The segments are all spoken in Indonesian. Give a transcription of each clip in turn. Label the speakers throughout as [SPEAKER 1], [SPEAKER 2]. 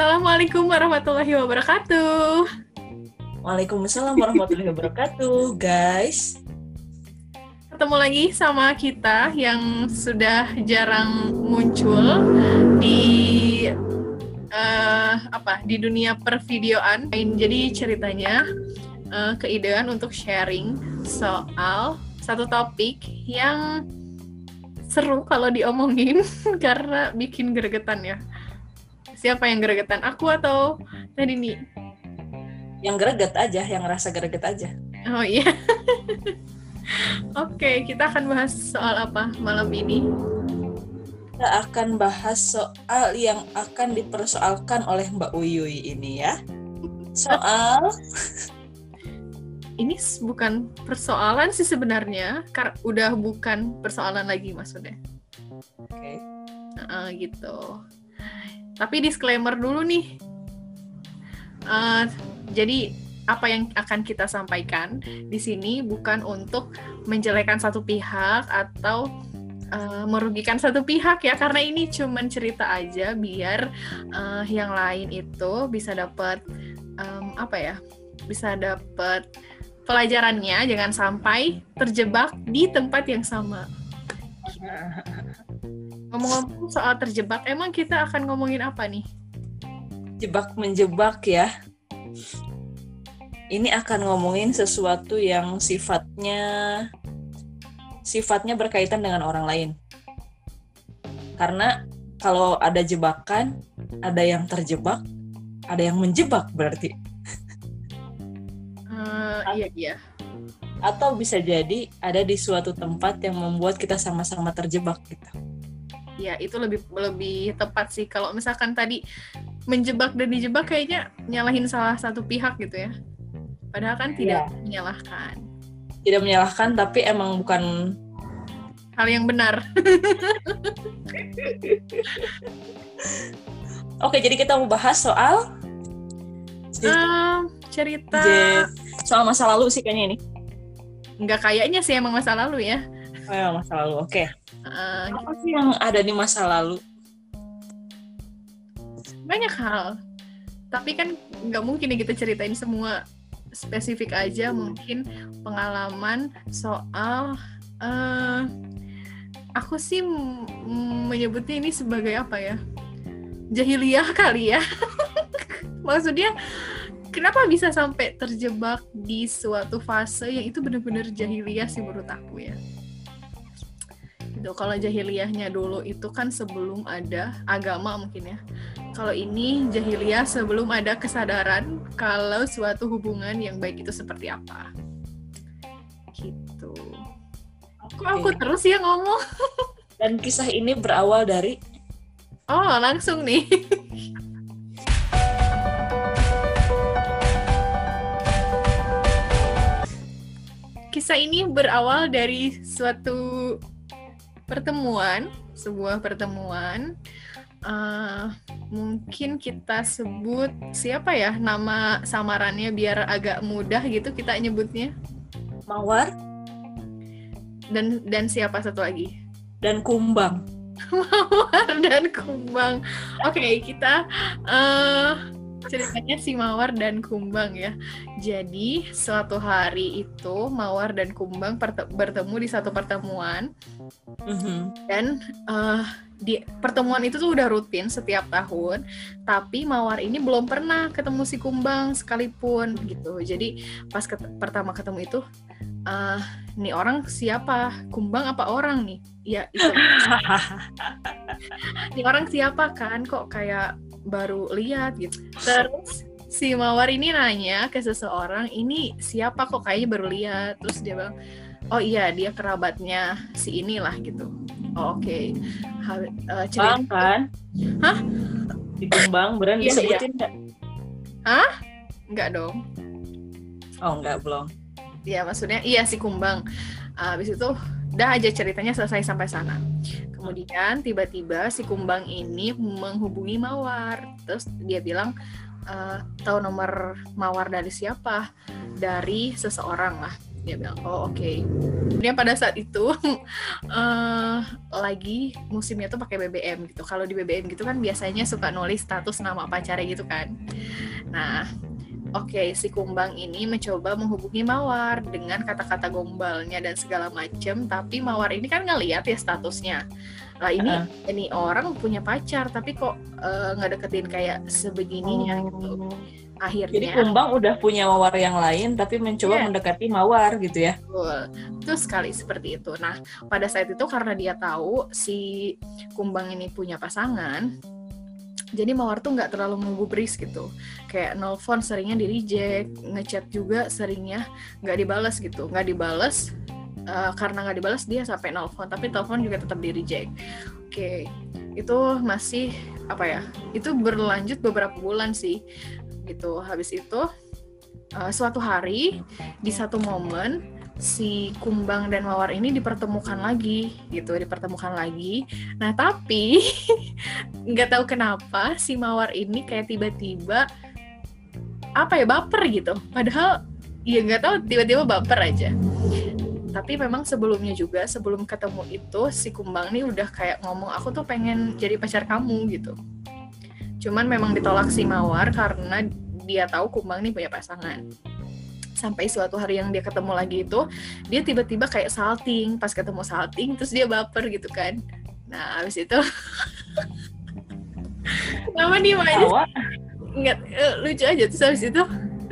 [SPEAKER 1] Assalamualaikum warahmatullahi wabarakatuh.
[SPEAKER 2] Waalaikumsalam warahmatullahi wabarakatuh, guys.
[SPEAKER 1] Ketemu lagi sama kita yang sudah jarang muncul di uh, apa di dunia pervideoan. Jadi ceritanya uh, keidean untuk sharing soal satu topik yang seru kalau diomongin karena bikin gregetan ya. Siapa yang gregetan? Aku atau tadi nih?
[SPEAKER 2] Yang greget aja, yang rasa greget aja.
[SPEAKER 1] Oh iya. Oke, kita akan bahas soal apa malam ini?
[SPEAKER 2] Kita akan bahas soal yang akan dipersoalkan oleh Mbak Uyuy ini ya. Soal
[SPEAKER 1] ini bukan persoalan sih sebenarnya, karena udah bukan persoalan lagi maksudnya.
[SPEAKER 2] Oke. Okay.
[SPEAKER 1] Uh, gitu. Tapi disclaimer dulu nih. Uh, jadi apa yang akan kita sampaikan di sini bukan untuk menjelekan satu pihak atau uh, merugikan satu pihak ya karena ini cuman cerita aja biar uh, yang lain itu bisa dapat um, apa ya bisa dapat pelajarannya jangan sampai terjebak di tempat yang sama. Ngomong-ngomong soal terjebak, emang kita akan ngomongin apa nih?
[SPEAKER 2] Jebak menjebak ya. Ini akan ngomongin sesuatu yang sifatnya sifatnya berkaitan dengan orang lain. Karena kalau ada jebakan, ada yang terjebak, ada yang menjebak berarti.
[SPEAKER 1] Uh, iya iya.
[SPEAKER 2] Atau bisa jadi ada di suatu tempat yang membuat kita sama-sama terjebak gitu.
[SPEAKER 1] Ya itu lebih lebih tepat sih kalau misalkan tadi menjebak dan dijebak kayaknya nyalahin salah satu pihak gitu ya. Padahal kan tidak ya. menyalahkan.
[SPEAKER 2] Tidak menyalahkan tapi emang bukan
[SPEAKER 1] hal yang benar.
[SPEAKER 2] Oke, jadi kita mau bahas soal
[SPEAKER 1] uh, cerita
[SPEAKER 2] soal masa lalu sih kayaknya ini.
[SPEAKER 1] Enggak kayaknya sih emang masa lalu ya.
[SPEAKER 2] Oh ya, masa lalu. Oke. Okay. Uh, Apa sih yang ada di masa lalu?
[SPEAKER 1] Banyak hal. Tapi kan nggak mungkin ya kita ceritain semua spesifik aja. Mungkin pengalaman soal uh, aku sih menyebutnya ini sebagai apa ya? Jahiliyah kali ya. Maksudnya kenapa bisa sampai terjebak di suatu fase yang itu benar-benar jahiliyah sih menurut aku ya gitu. Kalau jahiliyahnya dulu itu kan sebelum ada agama mungkin ya. Kalau ini jahiliyah sebelum ada kesadaran kalau suatu hubungan yang baik itu seperti apa. Gitu. Kok aku terus ya ngomong?
[SPEAKER 2] Dan kisah ini berawal dari?
[SPEAKER 1] Oh langsung nih. Kisah ini berawal dari suatu pertemuan, sebuah pertemuan. Uh, mungkin kita sebut siapa ya nama samarannya biar agak mudah gitu kita nyebutnya.
[SPEAKER 2] Mawar.
[SPEAKER 1] Dan dan siapa satu lagi?
[SPEAKER 2] Dan Kumbang.
[SPEAKER 1] Mawar dan Kumbang. Oke, okay, kita uh, ceritanya si Mawar dan Kumbang ya. Jadi suatu hari itu Mawar dan Kumbang bertemu di satu pertemuan mm-hmm. dan uh, di pertemuan itu tuh udah rutin setiap tahun, tapi Mawar ini belum pernah ketemu si Kumbang sekalipun gitu. Jadi pas ket pertama ketemu itu, uh, nih orang siapa? Kumbang apa orang nih? Ya itu. nih orang siapa kan? Kok kayak baru lihat gitu. Terus si mawar ini nanya ke seseorang ini siapa kok kayaknya baru lihat? Terus dia bilang oh iya dia kerabatnya si inilah gitu. Oh, oke. Okay.
[SPEAKER 2] uh, cerita kan?
[SPEAKER 1] Hah?
[SPEAKER 2] Di Kembang berani iya, disebutin
[SPEAKER 1] nggak? Iya. hah? Nggak dong.
[SPEAKER 2] Oh nggak belum.
[SPEAKER 1] Iya maksudnya iya si Kumbang. Uh, habis itu udah aja ceritanya selesai sampai sana kemudian tiba-tiba si kumbang ini menghubungi mawar terus dia bilang e, tahu nomor mawar dari siapa dari seseorang lah dia bilang oh oke okay. kemudian pada saat itu uh, lagi musimnya tuh pakai BBM gitu. Kalau di BBM gitu kan biasanya suka nulis status nama pacarnya gitu kan. Nah, oke okay, si Kumbang ini mencoba menghubungi Mawar dengan kata-kata gombalnya dan segala macem, tapi Mawar ini kan ngeliat ya statusnya. Lah ini uh. ini orang punya pacar tapi kok eh, nggak uh, deketin kayak sebegininya gitu. oh. gitu akhirnya
[SPEAKER 2] jadi kumbang udah punya mawar yang lain tapi mencoba yeah. mendekati mawar gitu ya
[SPEAKER 1] betul itu sekali seperti itu nah pada saat itu karena dia tahu si kumbang ini punya pasangan jadi mawar tuh nggak terlalu menggubris gitu. Kayak nelfon seringnya di reject ngechat juga seringnya nggak dibalas gitu. Nggak dibalas uh, karena nggak dibalas dia sampai nelfon tapi telepon juga tetap di reject oke okay. itu masih apa ya itu berlanjut beberapa bulan sih gitu. Habis itu uh, suatu hari di satu momen si kumbang dan mawar ini dipertemukan lagi gitu dipertemukan lagi. Nah tapi nggak tahu kenapa si mawar ini kayak tiba-tiba apa ya baper gitu. Padahal ya nggak tahu tiba-tiba baper aja. Tapi memang sebelumnya juga sebelum ketemu itu si kumbang nih udah kayak ngomong aku tuh pengen jadi pacar kamu gitu. Cuman memang ditolak si Mawar karena dia tahu Kumbang nih punya pasangan. Sampai suatu hari yang dia ketemu lagi itu, dia tiba-tiba kayak salting. Pas ketemu salting, terus dia baper gitu kan. Nah, habis itu... Kenapa nih aja? Enggak, uh, lucu aja. Terus habis itu,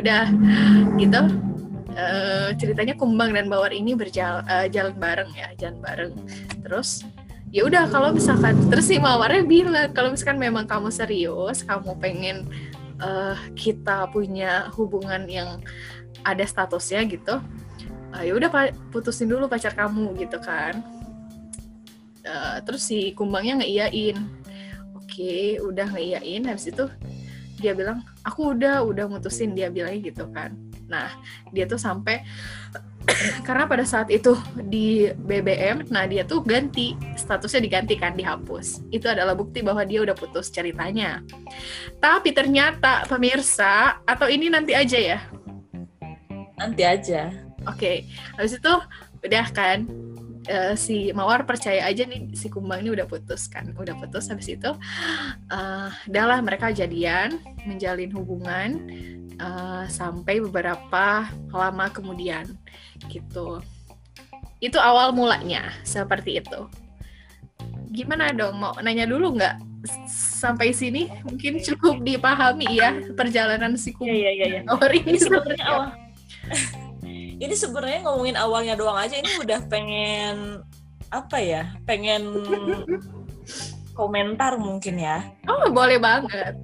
[SPEAKER 1] udah gitu. Uh, ceritanya Kumbang dan Bawar ini berjalan uh, jalan bareng ya, jalan bareng. Terus ya udah kalau misalkan terus si mawarnya bilang kalau misalkan memang kamu serius kamu pengen uh, kita punya hubungan yang ada statusnya gitu uh, ya udah putusin dulu pacar kamu gitu kan uh, terus si kumbangnya ngeiyain oke okay, udah ngeiyain habis itu dia bilang aku udah udah mutusin dia bilangnya gitu kan nah dia tuh sampai karena pada saat itu di BBM, nah dia tuh ganti statusnya digantikan dihapus. Itu adalah bukti bahwa dia udah putus ceritanya. Tapi ternyata pemirsa atau ini nanti aja ya?
[SPEAKER 2] Nanti aja.
[SPEAKER 1] Oke, okay. habis itu udah kan uh, si Mawar percaya aja nih si Kumbang ini udah putus kan, udah putus habis itu uh, adalah mereka jadian, menjalin hubungan uh, sampai beberapa lama kemudian gitu itu awal mulanya seperti itu gimana dong mau nanya dulu nggak sampai sini mungkin cukup dipahami ya perjalanan si
[SPEAKER 2] ya, ya, ya, ya. ini, ini sebenarnya awal ini sebenarnya ngomongin awalnya doang aja ini udah pengen apa ya pengen komentar mungkin ya.
[SPEAKER 1] Oh boleh banget.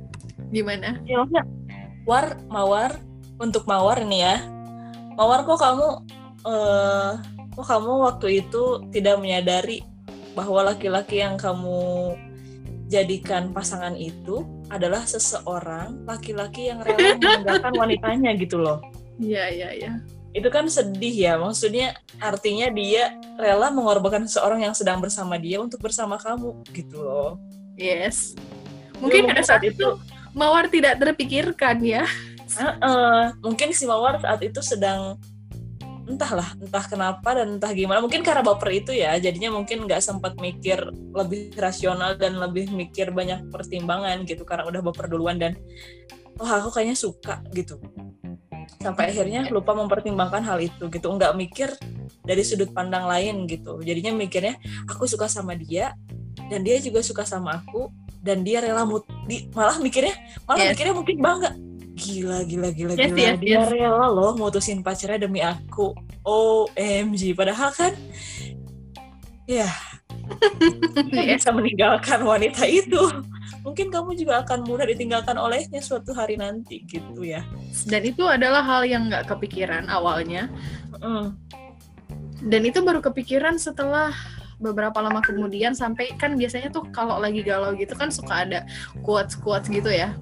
[SPEAKER 1] Gimana?
[SPEAKER 2] Ya war mawar untuk mawar ini ya. Mawar kok kamu uh, kok kamu waktu itu tidak menyadari bahwa laki-laki yang kamu jadikan pasangan itu adalah seseorang laki-laki yang rela meninggalkan wanitanya gitu loh.
[SPEAKER 1] Iya, iya, iya.
[SPEAKER 2] Itu kan sedih ya, maksudnya artinya dia rela mengorbankan seseorang yang sedang bersama dia untuk bersama kamu gitu loh.
[SPEAKER 1] Yes. Mungkin pada saat itu Mawar tidak terpikirkan ya.
[SPEAKER 2] Uh, uh, mungkin si Mawar saat itu sedang entahlah entah kenapa dan entah gimana mungkin karena baper itu ya jadinya mungkin nggak sempat mikir lebih rasional dan lebih mikir banyak pertimbangan gitu karena udah baper duluan dan wah oh, aku kayaknya suka gitu sampai akhirnya lupa mempertimbangkan hal itu gitu nggak mikir dari sudut pandang lain gitu jadinya mikirnya aku suka sama dia dan dia juga suka sama aku dan dia rela mut di, malah mikirnya malah yes. mikirnya mungkin bangga gila gila gila yes, gila yes, dia yes. rela loh mutusin pacarnya demi aku OMG padahal kan ya yes. Bisa meninggalkan wanita itu. Mungkin kamu juga akan mudah ditinggalkan olehnya suatu hari nanti gitu ya.
[SPEAKER 1] Dan itu adalah hal yang nggak kepikiran awalnya. Mm. dan itu baru kepikiran setelah beberapa lama kemudian sampai kan biasanya tuh kalau lagi galau gitu kan suka ada quotes quotes gitu ya.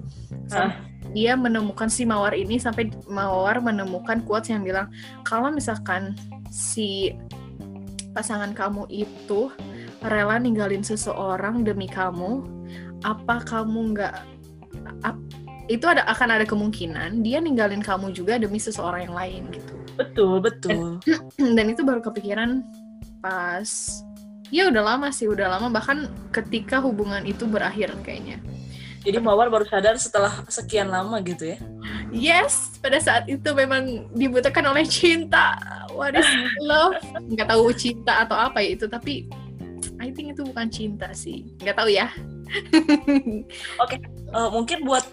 [SPEAKER 1] Uh dia menemukan si mawar ini sampai mawar menemukan quotes yang bilang kalau misalkan si pasangan kamu itu rela ninggalin seseorang demi kamu apa kamu nggak itu ada akan ada kemungkinan dia ninggalin kamu juga demi seseorang yang lain gitu.
[SPEAKER 2] Betul betul.
[SPEAKER 1] Dan, dan itu baru kepikiran pas ya udah lama sih udah lama bahkan ketika hubungan itu berakhir kayaknya.
[SPEAKER 2] Jadi Mawar baru sadar setelah sekian lama gitu ya?
[SPEAKER 1] Yes pada saat itu memang dibutuhkan oleh cinta. What is love? Nggak tahu cinta atau apa ya itu tapi I think itu bukan cinta sih nggak tahu ya
[SPEAKER 2] oke okay. uh, eh, mungkin buat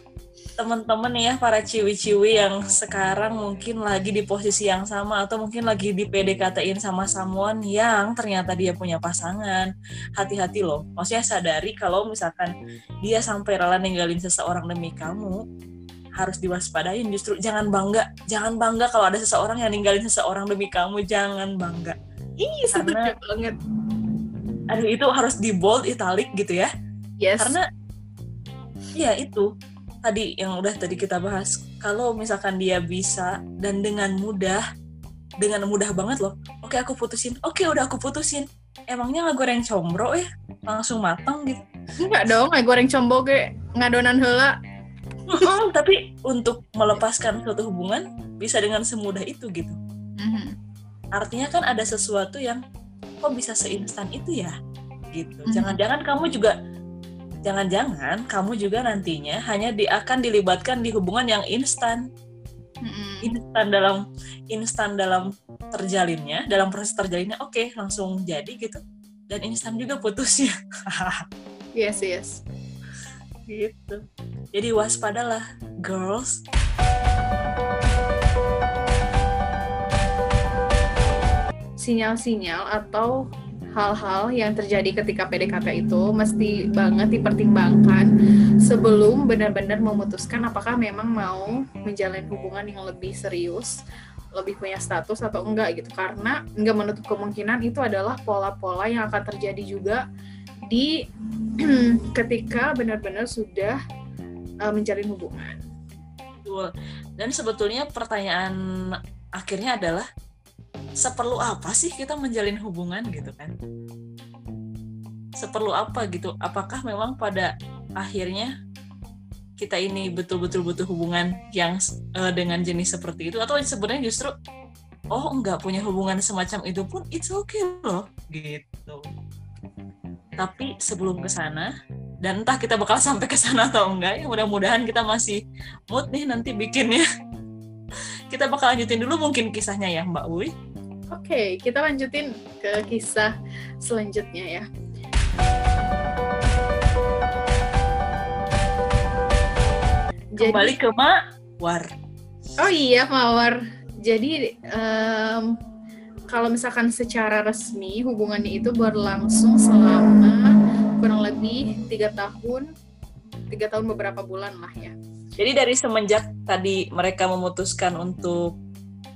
[SPEAKER 2] teman-teman ya para ciwi-ciwi yang sekarang mungkin lagi di posisi yang sama atau mungkin lagi di PDKT-in sama someone yang ternyata dia punya pasangan. Hati-hati loh. Maksudnya sadari kalau misalkan dia sampai rela ninggalin seseorang demi kamu, harus diwaspadain justru jangan bangga. Jangan bangga kalau ada seseorang yang ninggalin seseorang demi kamu, jangan bangga.
[SPEAKER 1] Ih, Karena, banget.
[SPEAKER 2] Aduh, itu harus di bold italic gitu ya.
[SPEAKER 1] Yes.
[SPEAKER 2] Karena ya itu. Tadi yang udah tadi kita bahas. Kalau misalkan dia bisa dan dengan mudah dengan mudah banget loh. Oke aku putusin. Oke udah aku putusin. Emangnya nggak goreng combro ya langsung matang gitu.
[SPEAKER 1] Enggak dong nggak goreng combo ge. Ngadonan hela
[SPEAKER 2] mm tapi untuk melepaskan suatu hubungan bisa dengan semudah itu gitu. Mm-hmm. artinya kan ada sesuatu yang kok bisa seinstan itu ya? Gitu. Mm-hmm. jangan-jangan kamu juga jangan-jangan kamu juga nantinya hanya di, akan dilibatkan di hubungan yang instan. Mm-hmm. instan dalam instan dalam terjalinnya dalam proses terjalinnya oke okay, langsung jadi gitu. Dan instan juga putusnya.
[SPEAKER 1] Yes yes.
[SPEAKER 2] Gitu. Jadi waspadalah girls
[SPEAKER 1] sinyal-sinyal atau hal-hal yang terjadi ketika PDKT itu mesti banget dipertimbangkan sebelum benar-benar memutuskan apakah memang mau menjalin hubungan yang lebih serius, lebih punya status atau enggak gitu. Karena enggak menutup kemungkinan itu adalah pola-pola yang akan terjadi juga di ketika benar-benar sudah uh, menjalin hubungan.
[SPEAKER 2] Dan sebetulnya pertanyaan akhirnya adalah seperlu apa sih kita menjalin hubungan gitu kan? Seperlu apa gitu? Apakah memang pada akhirnya kita ini betul-betul butuh hubungan yang uh, dengan jenis seperti itu? Atau sebenarnya justru oh enggak punya hubungan semacam itu pun it's okay loh gitu. Tapi sebelum ke sana dan entah kita bakal sampai ke sana atau enggak ya mudah-mudahan kita masih mood nih nanti bikinnya. Kita bakal lanjutin dulu mungkin kisahnya ya Mbak Uy
[SPEAKER 1] Oke, kita lanjutin ke kisah selanjutnya ya.
[SPEAKER 2] Kembali Jadi, ke Mawar.
[SPEAKER 1] Oh iya, Mawar. Jadi um, kalau misalkan secara resmi hubungannya itu berlangsung selama kurang lebih tiga tahun, tiga tahun beberapa bulan lah ya.
[SPEAKER 2] Jadi dari semenjak tadi mereka memutuskan untuk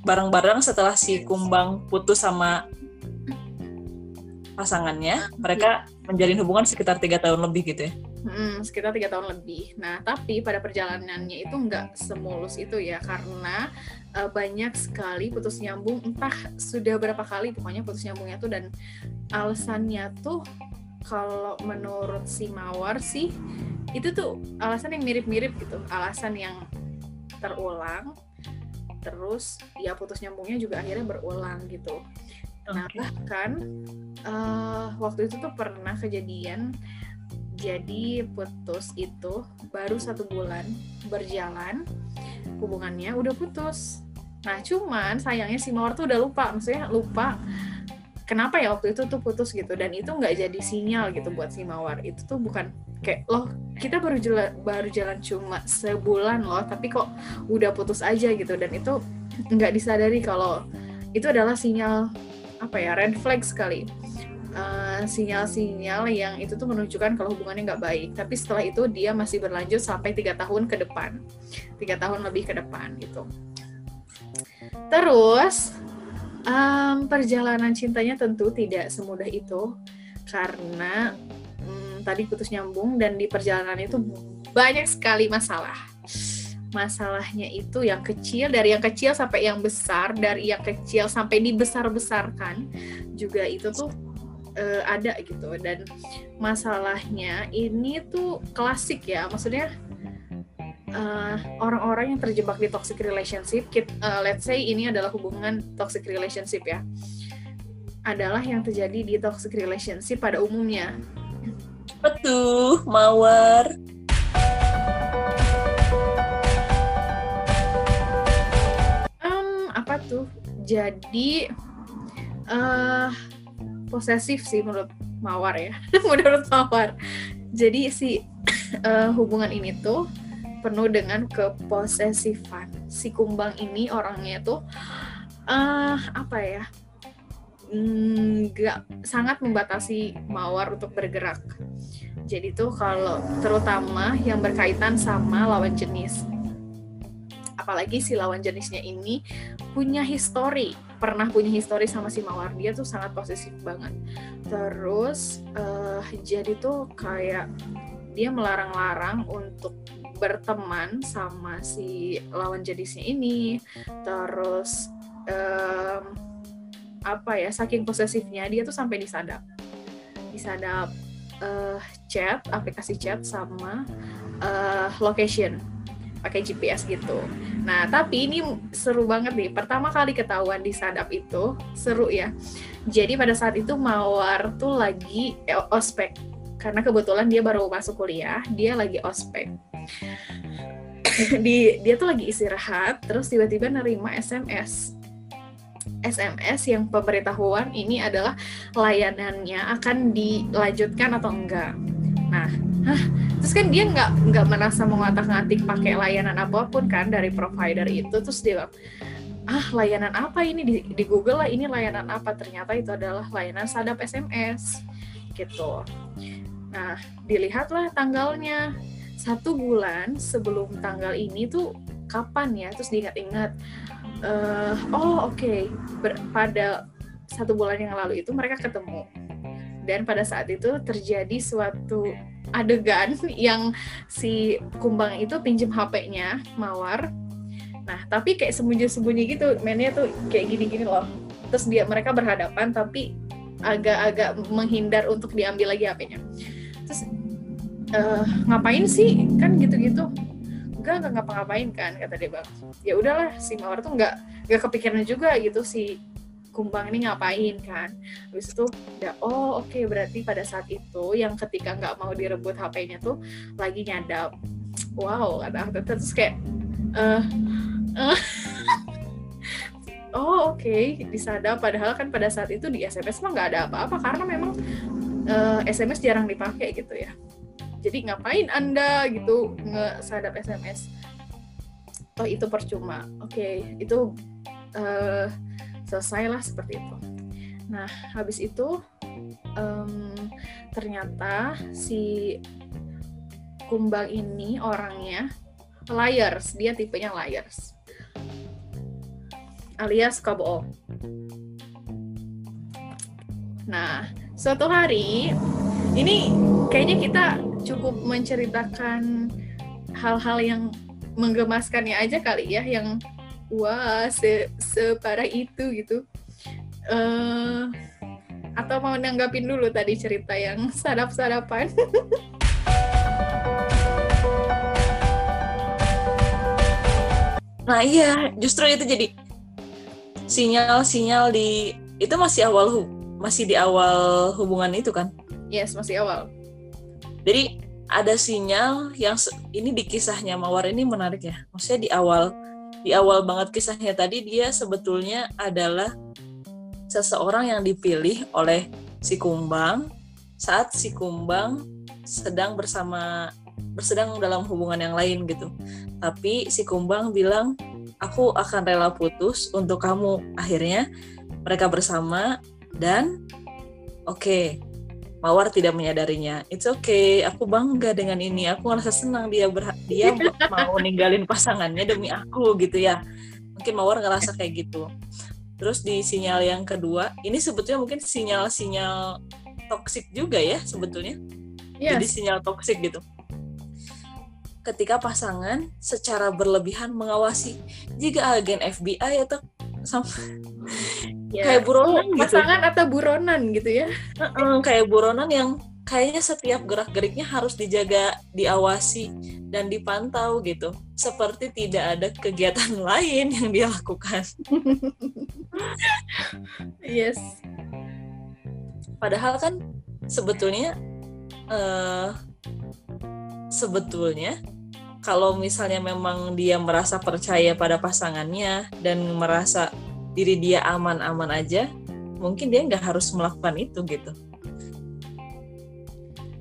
[SPEAKER 2] bareng-bareng setelah si Kumbang putus sama pasangannya mereka menjalin hubungan sekitar tiga tahun lebih gitu ya?
[SPEAKER 1] Hmm, sekitar tiga tahun lebih. Nah tapi pada perjalanannya itu nggak semulus itu ya karena uh, banyak sekali putus nyambung entah sudah berapa kali pokoknya putus nyambungnya tuh dan alasannya tuh kalau menurut si Mawar sih itu tuh alasan yang mirip-mirip gitu. Alasan yang terulang terus ya putus nyambungnya juga akhirnya berulang gitu. Nah bahkan uh, waktu itu tuh pernah kejadian jadi putus itu baru satu bulan berjalan hubungannya udah putus. Nah cuman sayangnya si Mawar tuh udah lupa maksudnya lupa kenapa ya waktu itu tuh putus gitu dan itu nggak jadi sinyal gitu buat si Mawar. Itu tuh bukan kayak loh kita baru jalan baru jalan cuma sebulan loh tapi kok udah putus aja gitu. Dan itu nggak disadari kalau itu adalah sinyal apa ya red flag sekali. Uh, sinyal-sinyal yang itu tuh menunjukkan kalau hubungannya nggak baik. Tapi setelah itu dia masih berlanjut sampai tiga tahun ke depan. Tiga tahun lebih ke depan gitu. Terus um, perjalanan cintanya tentu tidak semudah itu. Karena tadi putus nyambung dan di perjalanan itu banyak sekali masalah. Masalahnya itu yang kecil dari yang kecil sampai yang besar, dari yang kecil sampai dibesar-besarkan juga itu tuh uh, ada gitu dan masalahnya ini tuh klasik ya maksudnya eh, orang-orang yang terjebak di toxic relationship, uh, let's say ini adalah hubungan toxic relationship ya. adalah yang terjadi di toxic relationship pada umumnya.
[SPEAKER 2] Betul, Mawar.
[SPEAKER 1] Um, apa tuh? Jadi uh, posesif sih menurut Mawar ya, menurut Mawar. Jadi si uh, hubungan ini tuh penuh dengan keposesifan. Si kumbang ini orangnya tuh uh, apa ya? Nggak sangat membatasi mawar untuk bergerak. Jadi tuh kalau terutama yang berkaitan sama lawan jenis. Apalagi si lawan jenisnya ini punya histori, pernah punya histori sama si mawar. Dia tuh sangat posesif banget. Terus uh, jadi tuh kayak dia melarang-larang untuk berteman sama si lawan jenisnya ini. Terus um, apa ya saking posesifnya dia tuh sampai disadap disadap uh, chat aplikasi chat sama uh, location pakai GPS gitu. Nah, tapi ini seru banget nih. Pertama kali ketahuan di sadap itu seru ya. Jadi pada saat itu Mawar tuh lagi eh, ospek karena kebetulan dia baru masuk kuliah, dia lagi ospek. di dia tuh lagi istirahat, terus tiba-tiba nerima SMS SMS yang pemberitahuan ini adalah layanannya akan dilanjutkan atau enggak. Nah, hah, terus kan dia nggak nggak merasa mengotak-ngatik pakai layanan apa pun kan dari provider itu, terus dia bilang, ah layanan apa ini? Di, di Google lah ini layanan apa? Ternyata itu adalah layanan sadap SMS gitu. Nah, dilihatlah tanggalnya. Satu bulan sebelum tanggal ini tuh kapan ya? Terus diingat-ingat uh, oh oke. Okay. pada satu bulan yang lalu itu mereka ketemu. Dan pada saat itu terjadi suatu adegan yang si kumbang itu pinjem HP-nya mawar. Nah tapi kayak sembunyi-sembunyi gitu. Mainnya tuh kayak gini-gini loh. Terus dia mereka berhadapan tapi agak-agak menghindar untuk diambil lagi HP-nya terus uh, ngapain sih? Kan gitu-gitu enggak nggak ngapa-ngapain kan kata dia bang. Ya udahlah si mawar tuh nggak nggak kepikiran juga gitu si kumbang ini ngapain kan. Habis itu ya oh oke okay, berarti pada saat itu yang ketika nggak mau direbut HP-nya tuh lagi nyadap. Wow kata aku. Terus kayak uh, uh, oh oke okay, disadap. Padahal kan pada saat itu di SMS mah nggak ada apa-apa karena memang uh, eh, SMS jarang dipakai gitu ya jadi ngapain anda gitu ngesadap SMS oh itu percuma. Oke okay, itu uh, selesailah seperti itu. Nah habis itu um, ternyata si kumbang ini orangnya liars. Dia tipenya liars. Alias kabo nah suatu hari ini kayaknya kita cukup menceritakan hal-hal yang menggemaskannya aja kali ya yang wah se separah itu gitu. Uh, atau mau nanggapin dulu tadi cerita yang sadap-sadapan
[SPEAKER 2] nah iya justru itu jadi sinyal-sinyal di itu masih awal masih di awal hubungan itu kan
[SPEAKER 1] yes masih awal
[SPEAKER 2] jadi ada sinyal yang ini di kisahnya Mawar ini menarik ya. Maksudnya di awal di awal banget kisahnya tadi dia sebetulnya adalah seseorang yang dipilih oleh si Kumbang saat si Kumbang sedang bersama bersedang dalam hubungan yang lain gitu. Tapi si Kumbang bilang aku akan rela putus untuk kamu. Akhirnya mereka bersama dan oke, okay, Mawar tidak menyadarinya. It's okay, aku bangga dengan ini. Aku merasa senang dia ber dia mau ninggalin pasangannya demi aku gitu ya. Mungkin Mawar ngerasa kayak gitu. Terus di sinyal yang kedua, ini sebetulnya mungkin sinyal-sinyal toksik juga ya sebetulnya. Yes. Jadi sinyal toksik gitu. Ketika pasangan secara berlebihan mengawasi jika agen FBI atau sama
[SPEAKER 1] ya. kayak buronan gitu. pasangan atau buronan gitu ya
[SPEAKER 2] uh, kayak buronan yang kayaknya setiap gerak geriknya harus dijaga diawasi dan dipantau gitu seperti tidak ada kegiatan lain yang dia lakukan
[SPEAKER 1] yes
[SPEAKER 2] padahal kan sebetulnya uh, sebetulnya kalau misalnya memang dia merasa percaya pada pasangannya dan merasa diri dia aman-aman aja mungkin dia nggak harus melakukan itu gitu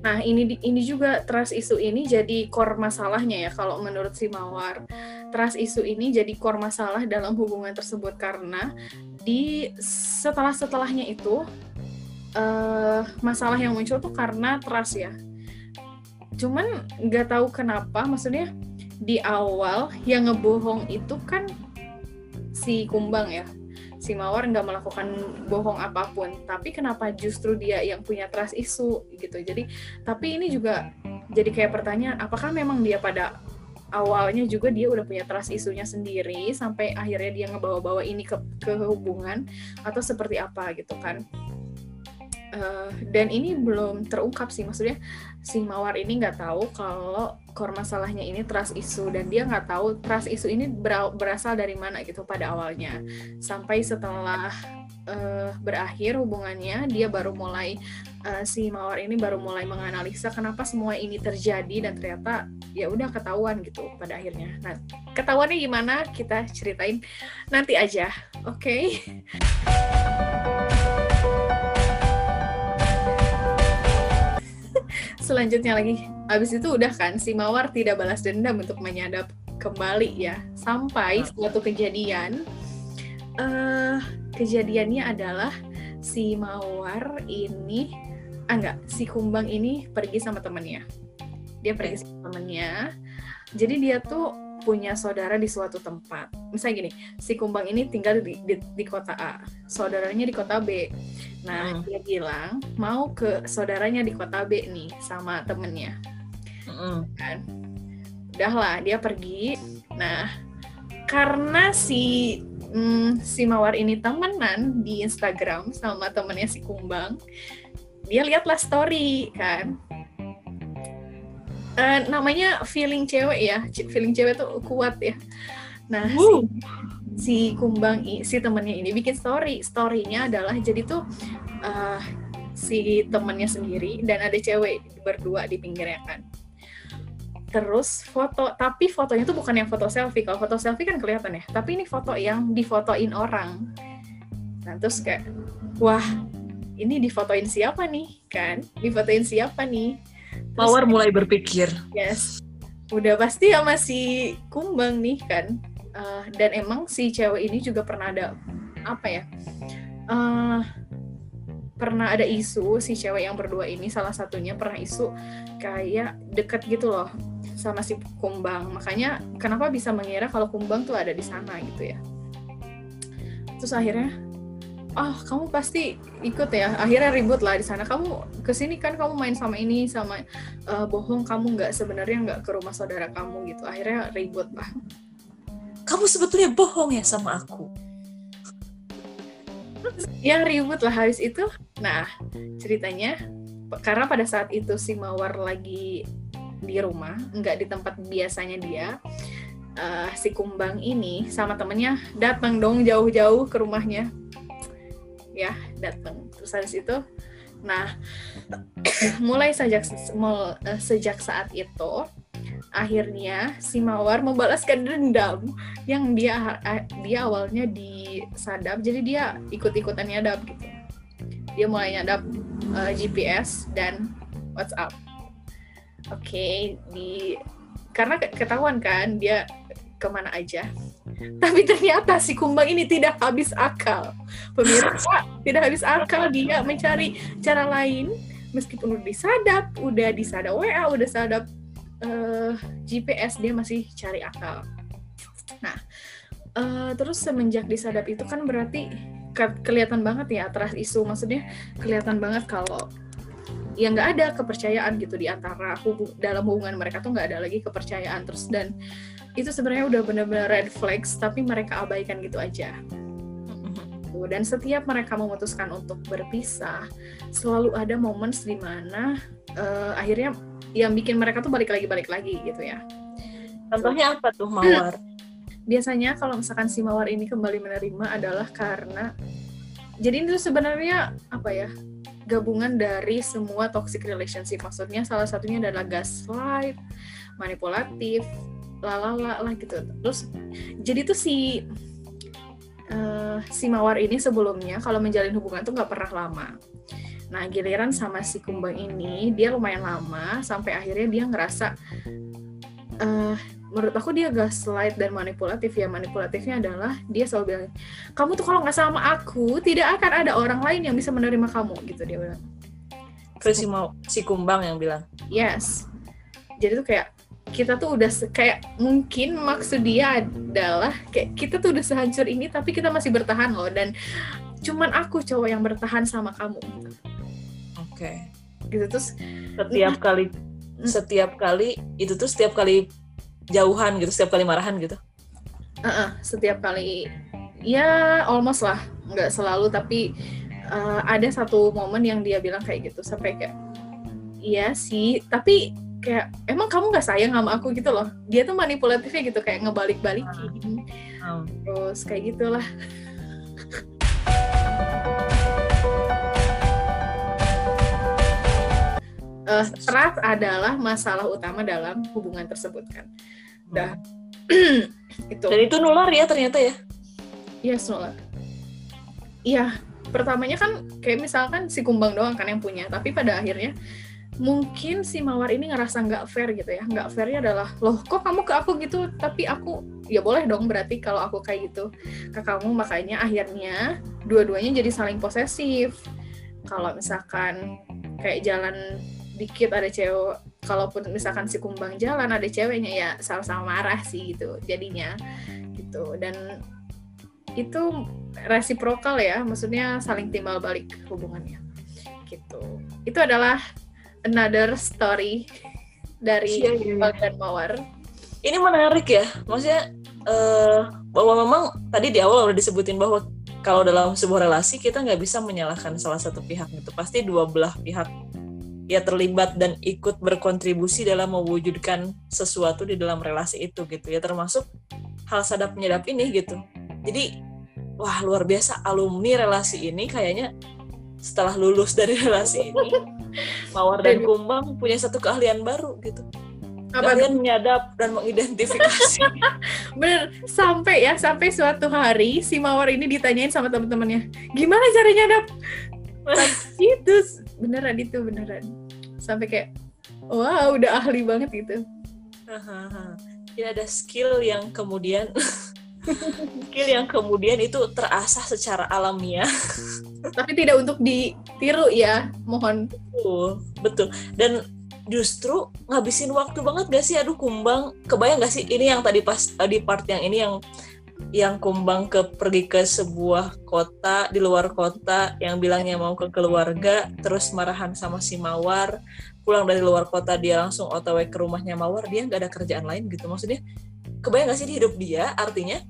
[SPEAKER 1] Nah, ini ini juga trust isu ini jadi core masalahnya ya kalau menurut si Mawar. Trust isu ini jadi core masalah dalam hubungan tersebut karena di setelah-setelahnya itu uh, masalah yang muncul tuh karena trust ya. Cuman nggak tahu kenapa maksudnya di awal yang ngebohong itu kan si Kumbang ya si Mawar nggak melakukan bohong apa pun. Tapi kenapa justru dia yang punya trust isu gitu? Jadi tapi ini juga jadi kayak pertanyaan apakah memang dia pada awalnya juga dia udah punya trust isunya sendiri sampai akhirnya dia ngebawa-bawa ini ke, ke hubungan atau seperti apa gitu kan uh, dan ini belum terungkap sih. Maksudnya si mawar ini nggak tahu kalau core masalahnya ini trust isu dan dia nggak tahu trust isu ini berasal dari mana gitu pada awalnya. Sampai setelah uh, berakhir hubungannya dia baru mulai uh, si mawar ini baru mulai menganalisa kenapa semua ini terjadi dan ternyata ya udah ketahuan gitu pada akhirnya. Nah ketahuannya gimana? Kita ceritain nanti aja. Oke? okay? Selanjutnya lagi. Habis itu udah kan si mawar tidak balas dendam untuk menyadap kembali ya. Sampai suatu kejadian uh, kejadiannya adalah si mawar ini ah enggak si kumbang ini pergi sama temennya. Dia pergi sama temennya. Jadi dia tuh punya saudara di suatu tempat. Misalnya gini, si Kumbang ini tinggal di, di, di kota A, saudaranya di kota B. Nah, hmm. dia bilang mau ke saudaranya di kota B nih sama temennya. Hmm. Kan? Udahlah, dia pergi. Nah, karena si hmm, si Mawar ini temenan di Instagram sama temennya si Kumbang, dia lihatlah story kan uh, namanya feeling cewek ya. Feeling cewek tuh kuat ya. Nah si, si kumbang si temennya ini bikin story. Storynya adalah jadi tuh uh, si temennya sendiri dan ada cewek berdua di pinggirnya kan. Terus foto tapi fotonya tuh bukan yang foto selfie. Kalau foto selfie kan kelihatan ya. Tapi ini foto yang difotoin orang. Nah terus kayak wah ini difotoin siapa nih? Kan? Difotoin siapa nih
[SPEAKER 2] Mawar mulai berpikir.
[SPEAKER 1] Yes. Udah pasti ya masih kumbang nih kan. Uh, dan emang si cewek ini juga pernah ada apa ya? Uh, pernah ada isu si cewek yang berdua ini salah satunya pernah isu kayak deket gitu loh sama si kumbang. Makanya kenapa bisa mengira kalau kumbang tuh ada di sana gitu ya. Terus akhirnya oh kamu pasti ikut ya. Akhirnya ribut lah di sana. Kamu ke sini kan kamu main sama ini sama uh, bohong kamu nggak sebenarnya nggak ke rumah saudara kamu gitu. Akhirnya ribut lah.
[SPEAKER 2] Kamu sebetulnya bohong ya sama aku?
[SPEAKER 1] Ya ribut lah habis itu. Nah ceritanya karena pada saat itu si mawar lagi di rumah nggak di tempat biasanya dia uh, si kumbang ini sama temennya datang dong jauh-jauh ke rumahnya ya datang terus habis itu nah mulai sejak eh, sejak saat itu akhirnya si mawar membalaskan dendam yang dia dia awalnya disadap. Jadi dia ikut-ikutan nyadap gitu. Dia mulai nyadap uh, eh, GPS dan WhatsApp. Oke okay, di karena ketahuan kan dia ke mana aja tapi ternyata si kumbang ini tidak habis akal. Pemirsa tidak habis akal dia mencari cara lain meskipun udah disadap, udah disadap WA, udah sadap uh, eh, GPS dia masih cari akal. Nah, uh, terus semenjak disadap itu kan berarti ke kelihatan banget ya trust isu maksudnya kelihatan banget kalau ya nggak ada kepercayaan gitu di antara hubung dalam hubungan mereka tuh nggak ada lagi kepercayaan terus dan itu sebenarnya udah bener-bener red flags tapi mereka abaikan gitu aja. Dan setiap mereka memutuskan untuk berpisah selalu ada momen di mana uh, akhirnya yang bikin mereka tuh balik lagi balik lagi gitu ya.
[SPEAKER 2] Contohnya apa tuh mawar?
[SPEAKER 1] Biasanya kalau misalkan si mawar ini kembali menerima adalah karena jadi itu sebenarnya apa ya gabungan dari semua toxic relationship. Maksudnya salah satunya adalah gaslight manipulatif lalala lah gitu. Terus jadi tuh si uh, si mawar ini sebelumnya kalau menjalin hubungan tuh nggak pernah lama. Nah giliran sama si kumbang ini dia lumayan lama sampai akhirnya dia ngerasa uh, menurut aku dia gaslight dan manipulatif. Ya manipulatifnya adalah dia selalu bilang kamu tuh kalau nggak sama aku tidak akan ada orang lain yang bisa menerima kamu gitu dia bilang.
[SPEAKER 2] Terus si mau si kumbang yang bilang?
[SPEAKER 1] Yes. Jadi tuh kayak kita tuh udah kayak mungkin maksud dia adalah kayak kita tuh udah sehancur ini tapi kita masih bertahan loh. Dan cuman aku cowok yang bertahan sama kamu.
[SPEAKER 2] Oke. Okay.
[SPEAKER 1] gitu terus
[SPEAKER 2] setiap kali setiap kali itu tuh setiap kali jauhan gitu setiap kali marahan gitu?
[SPEAKER 1] Uh -uh, setiap kali. Ya almost lah. Nggak selalu tapi uh, ada satu momen yang dia bilang kayak gitu. Sampai kayak iya sih. Tapi kayak emang kamu nggak sayang sama aku gitu loh dia tuh manipulatifnya gitu kayak ngebalik-balikin hmm. terus kayak gitulah uh, trust adalah masalah utama dalam hubungan tersebut kan. Dah.
[SPEAKER 2] Hmm. itu. Dan itu nular ya ternyata ya?
[SPEAKER 1] Iya, yes, nular. Iya, pertamanya kan kayak misalkan si kumbang doang kan yang punya, tapi pada akhirnya mungkin si mawar ini ngerasa nggak fair gitu ya. Nggak fairnya adalah loh kok kamu ke aku gitu? Tapi aku ya boleh dong berarti kalau aku kayak gitu. Ke kamu makanya akhirnya dua-duanya jadi saling posesif. Kalau misalkan kayak jalan dikit ada cewek kalaupun misalkan si kumbang jalan ada ceweknya ya sama-sama marah sih gitu jadinya. Gitu. Dan itu resiprokal ya maksudnya saling timbal balik hubungannya. Gitu. Itu adalah another story dari iya, iya. dan Mawar.
[SPEAKER 2] Ini menarik ya. Maksudnya uh, bahwa memang tadi di awal udah disebutin bahwa kalau dalam sebuah relasi kita nggak bisa menyalahkan salah satu pihak itu pasti dua belah pihak ya terlibat dan ikut berkontribusi dalam mewujudkan sesuatu di dalam relasi itu gitu ya. Termasuk hal sadap menyadap ini gitu. Jadi wah luar biasa. Alumni relasi ini kayaknya setelah lulus dari relasi ini Mawar dan Kumbang punya satu keahlian baru gitu. Kalian menyadap dan mengidentifikasi.
[SPEAKER 1] Bener sampai ya sampai suatu hari si Mawar ini ditanyain sama teman-temannya gimana cara nyadap? Itu beneran itu beneran. Sampai kayak wow udah ahli banget gitu.
[SPEAKER 2] Ya ada skill yang kemudian skill yang kemudian itu terasah secara alamiah.
[SPEAKER 1] Tapi tidak untuk ditiru ya mohon.
[SPEAKER 2] Uh, betul. Dan justru ngabisin waktu banget gak sih? Aduh kumbang. Kebayang gak sih ini yang tadi pas di part yang ini yang yang kumbang ke pergi ke sebuah kota di luar kota yang bilangnya mau ke keluarga terus marahan sama si mawar. Pulang dari luar kota dia langsung otw ke rumahnya mawar. Dia nggak ada kerjaan lain gitu maksudnya. Kebayang gak sih di hidup dia artinya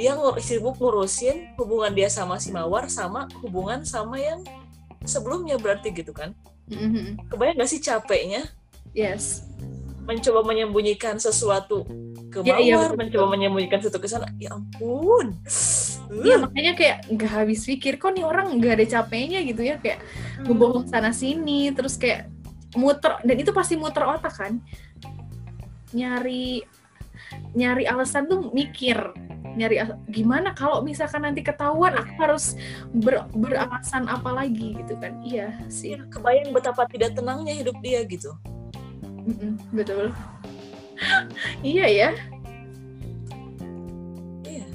[SPEAKER 2] dia sibuk ngurusin hubungan dia sama si mawar sama hubungan sama yang sebelumnya berarti gitu kan mm-hmm. kebayang gak sih capeknya
[SPEAKER 1] yes
[SPEAKER 2] mencoba menyembunyikan sesuatu ke ya, iya, mawar, ya, mencoba menyembunyikan sesuatu ke sana. Ya ampun.
[SPEAKER 1] Iya uh. makanya kayak nggak habis pikir kok nih orang nggak ada capeknya gitu ya kayak hmm. ngebohong sana sini terus kayak muter dan itu pasti muter otak kan nyari nyari alasan tuh mikir nyari gimana kalau misalkan nanti ketahuan aku harus ber, beralasan apa lagi gitu kan. Iya sih.
[SPEAKER 2] Iya, kebayang betapa tidak tenangnya hidup dia gitu.
[SPEAKER 1] Betul. Iya ya.
[SPEAKER 2] Iya.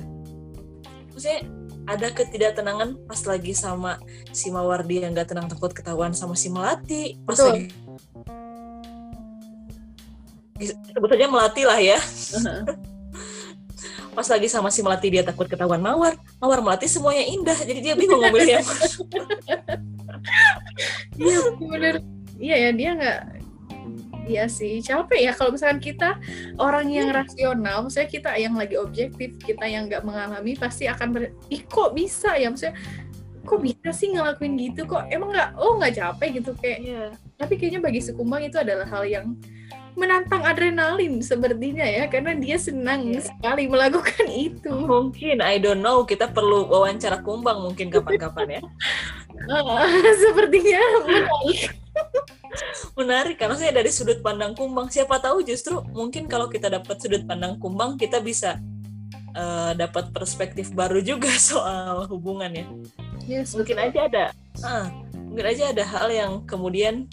[SPEAKER 2] Maksudnya ada ketidaktenangan pas lagi sama si Mawardi yang gak tenang takut ketahuan sama si Melati. Pas Betul. lagi sebetulnya Melati lah ya. Pas lagi sama si Melati dia takut ketahuan Mawar. Mawar Melati semuanya indah jadi dia bingung ngomongnya yang
[SPEAKER 1] iya bener. Iya ya dia nggak Iya sih, capek ya kalau misalkan kita orang yang hmm. rasional, maksudnya kita yang lagi objektif, kita yang nggak mengalami pasti akan ber, ih kok bisa ya, maksudnya kok bisa sih ngelakuin gitu? Kok emang nggak oh nggak capek gitu kayak
[SPEAKER 2] yeah.
[SPEAKER 1] tapi kayaknya bagi si kumbang itu adalah hal yang menantang adrenalin sepertinya ya karena dia senang yeah. sekali melakukan itu.
[SPEAKER 2] Mungkin I don't know kita perlu wawancara kumbang mungkin kapan-kapan ya.
[SPEAKER 1] Uh, sepertinya menarik.
[SPEAKER 2] Menarik karena saya dari sudut pandang kumbang. Siapa tahu justru mungkin kalau kita dapat sudut pandang kumbang kita bisa uh, dapat perspektif baru juga soal hubungan ya. Yes, mungkin betul. aja ada uh, mungkin aja ada hal yang kemudian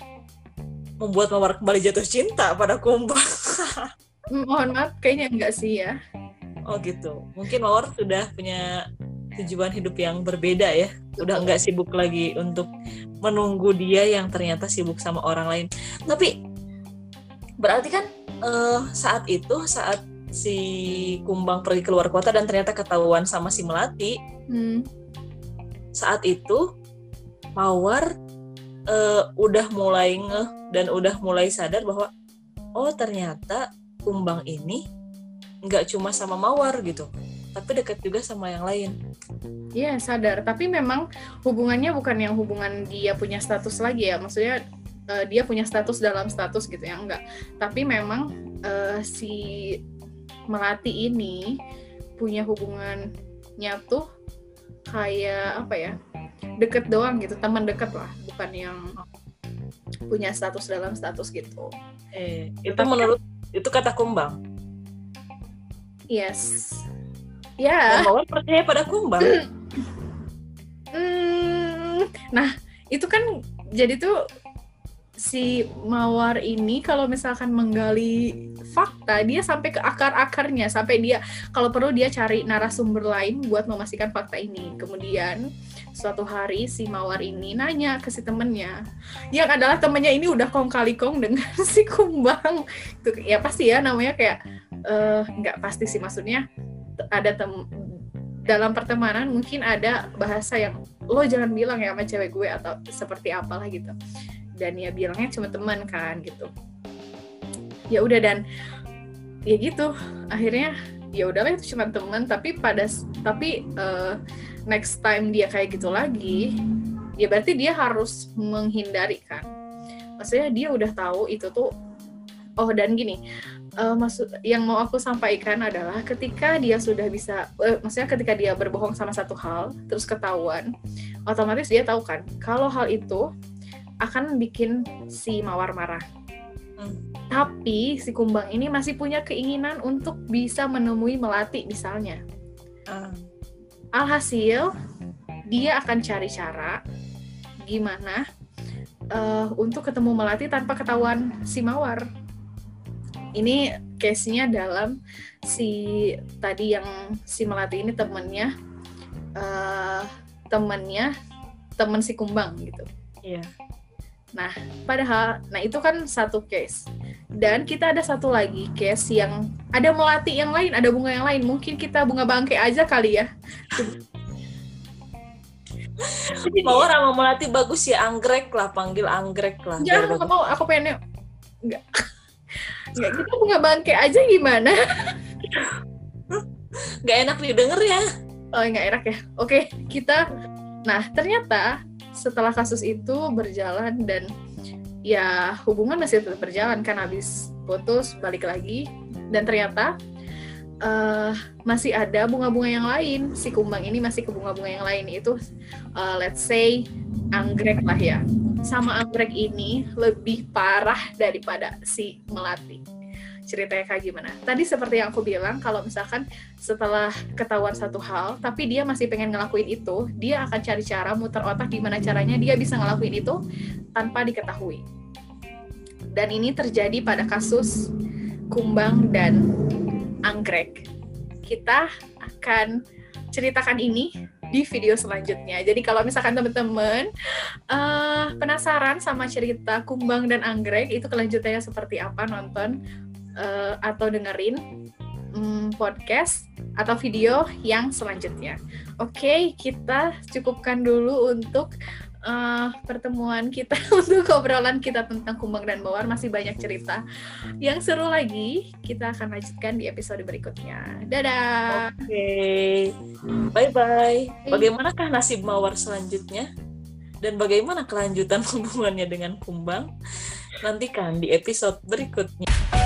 [SPEAKER 2] membuat Mawar kembali jatuh cinta pada Kumbang.
[SPEAKER 1] Mohon maaf, kayaknya enggak sih ya.
[SPEAKER 2] Oh gitu. Mungkin Mawar sudah punya tujuan hidup yang berbeda ya. Udah enggak sibuk lagi untuk menunggu dia yang ternyata sibuk sama orang lain. Tapi berarti kan uh, saat itu saat si Kumbang pergi keluar kota dan ternyata ketahuan sama si Melati. Hmm. Saat itu Mawar uh, udah mulai ngeh dan udah mulai sadar bahwa oh ternyata kumbang ini nggak cuma sama mawar gitu tapi dekat juga sama yang lain.
[SPEAKER 1] Iya sadar, tapi memang hubungannya bukan yang hubungan dia punya status lagi ya, maksudnya uh, dia punya status dalam status gitu ya enggak. Tapi memang uh, si melati ini punya hubungannya tuh kayak apa ya deket doang gitu teman deket lah bukan yang punya status dalam status gitu.
[SPEAKER 2] Eh itu Tapi, menurut itu kata kumbang?
[SPEAKER 1] Yes. Ya.
[SPEAKER 2] Yeah. percaya pada kumbang?
[SPEAKER 1] Hmm, nah itu kan jadi tuh si mawar ini kalau misalkan menggali fakta dia sampai ke akar-akarnya. Sampai dia kalau perlu dia cari narasumber lain buat memastikan fakta ini. Kemudian suatu hari si mawar ini nanya ke si temennya yang adalah temennya ini udah kong kali kong dengan si kumbang. Itu ya pasti ya namanya kayak uh, nggak pasti sih maksudnya ada tem dalam pertemanan mungkin ada bahasa yang lo jangan bilang ya sama cewek gue atau seperti apalah gitu. Dan ya bilangnya cuma teman kan gitu. Ya udah dan ya gitu. Akhirnya ya udahlah itu cuma teman. Tapi pada tapi uh, next time dia kayak gitu lagi ya berarti dia harus menghindari kan maksudnya dia udah tahu itu tuh oh dan gini uh, maksud yang mau aku sampaikan adalah ketika dia sudah bisa uh, maksudnya ketika dia berbohong sama satu hal terus ketahuan otomatis dia tahu kan kalau hal itu akan bikin si mawar marah. Hmm. Tapi si kumbang ini masih punya keinginan untuk bisa menemui melati misalnya. Hmm. Alhasil dia akan cari cara gimana uh, untuk ketemu melati tanpa ketahuan si mawar. Ini case-nya dalam si tadi yang si melati ini temennya uh, temennya temen si kumbang gitu.
[SPEAKER 2] Iya. Yeah
[SPEAKER 1] Nah, padahal, nah itu kan satu case. Dan kita ada satu lagi case yang ada melati yang lain, ada bunga yang lain. Mungkin kita bunga bangke aja kali ya.
[SPEAKER 2] Mau sama melati bagus ya anggrek lah, panggil anggrek lah.
[SPEAKER 1] Jangan nggak mau, aku pengen nggak. Nggak, kita bunga bangke aja gimana?
[SPEAKER 2] Nggak enak didengar ya.
[SPEAKER 1] Oh, nggak enak ya. Oke, kita. Nah, ternyata setelah kasus itu berjalan dan ya hubungan masih tetap berjalan kan habis putus balik lagi. Dan ternyata uh, masih ada bunga-bunga yang lain. Si kumbang ini masih ke bunga-bunga yang lain. Itu uh, let's say anggrek lah ya. Sama anggrek ini lebih parah daripada si melati ceritanya kayak gimana. Tadi seperti yang aku bilang, kalau misalkan setelah ketahuan satu hal, tapi dia masih pengen ngelakuin itu, dia akan cari cara muter otak gimana caranya dia bisa ngelakuin itu tanpa diketahui. Dan ini terjadi pada kasus kumbang dan anggrek. Kita akan ceritakan ini di video selanjutnya. Jadi kalau misalkan teman-teman uh, penasaran sama cerita kumbang dan anggrek itu kelanjutannya seperti apa nonton uh, atau dengerin um, podcast atau video yang selanjutnya. Oke, okay, kita cukupkan dulu untuk uh, pertemuan kita untuk obrolan kita tentang kumbang dan bawar masih banyak cerita yang seru lagi. Kita akan lanjutkan di episode berikutnya. Dadah!
[SPEAKER 2] Oke. Okay. bye bye. Bagaimanakah nasib mawar selanjutnya? Dan bagaimana kelanjutan hubungannya dengan Kumbang? Nantikan di episode berikutnya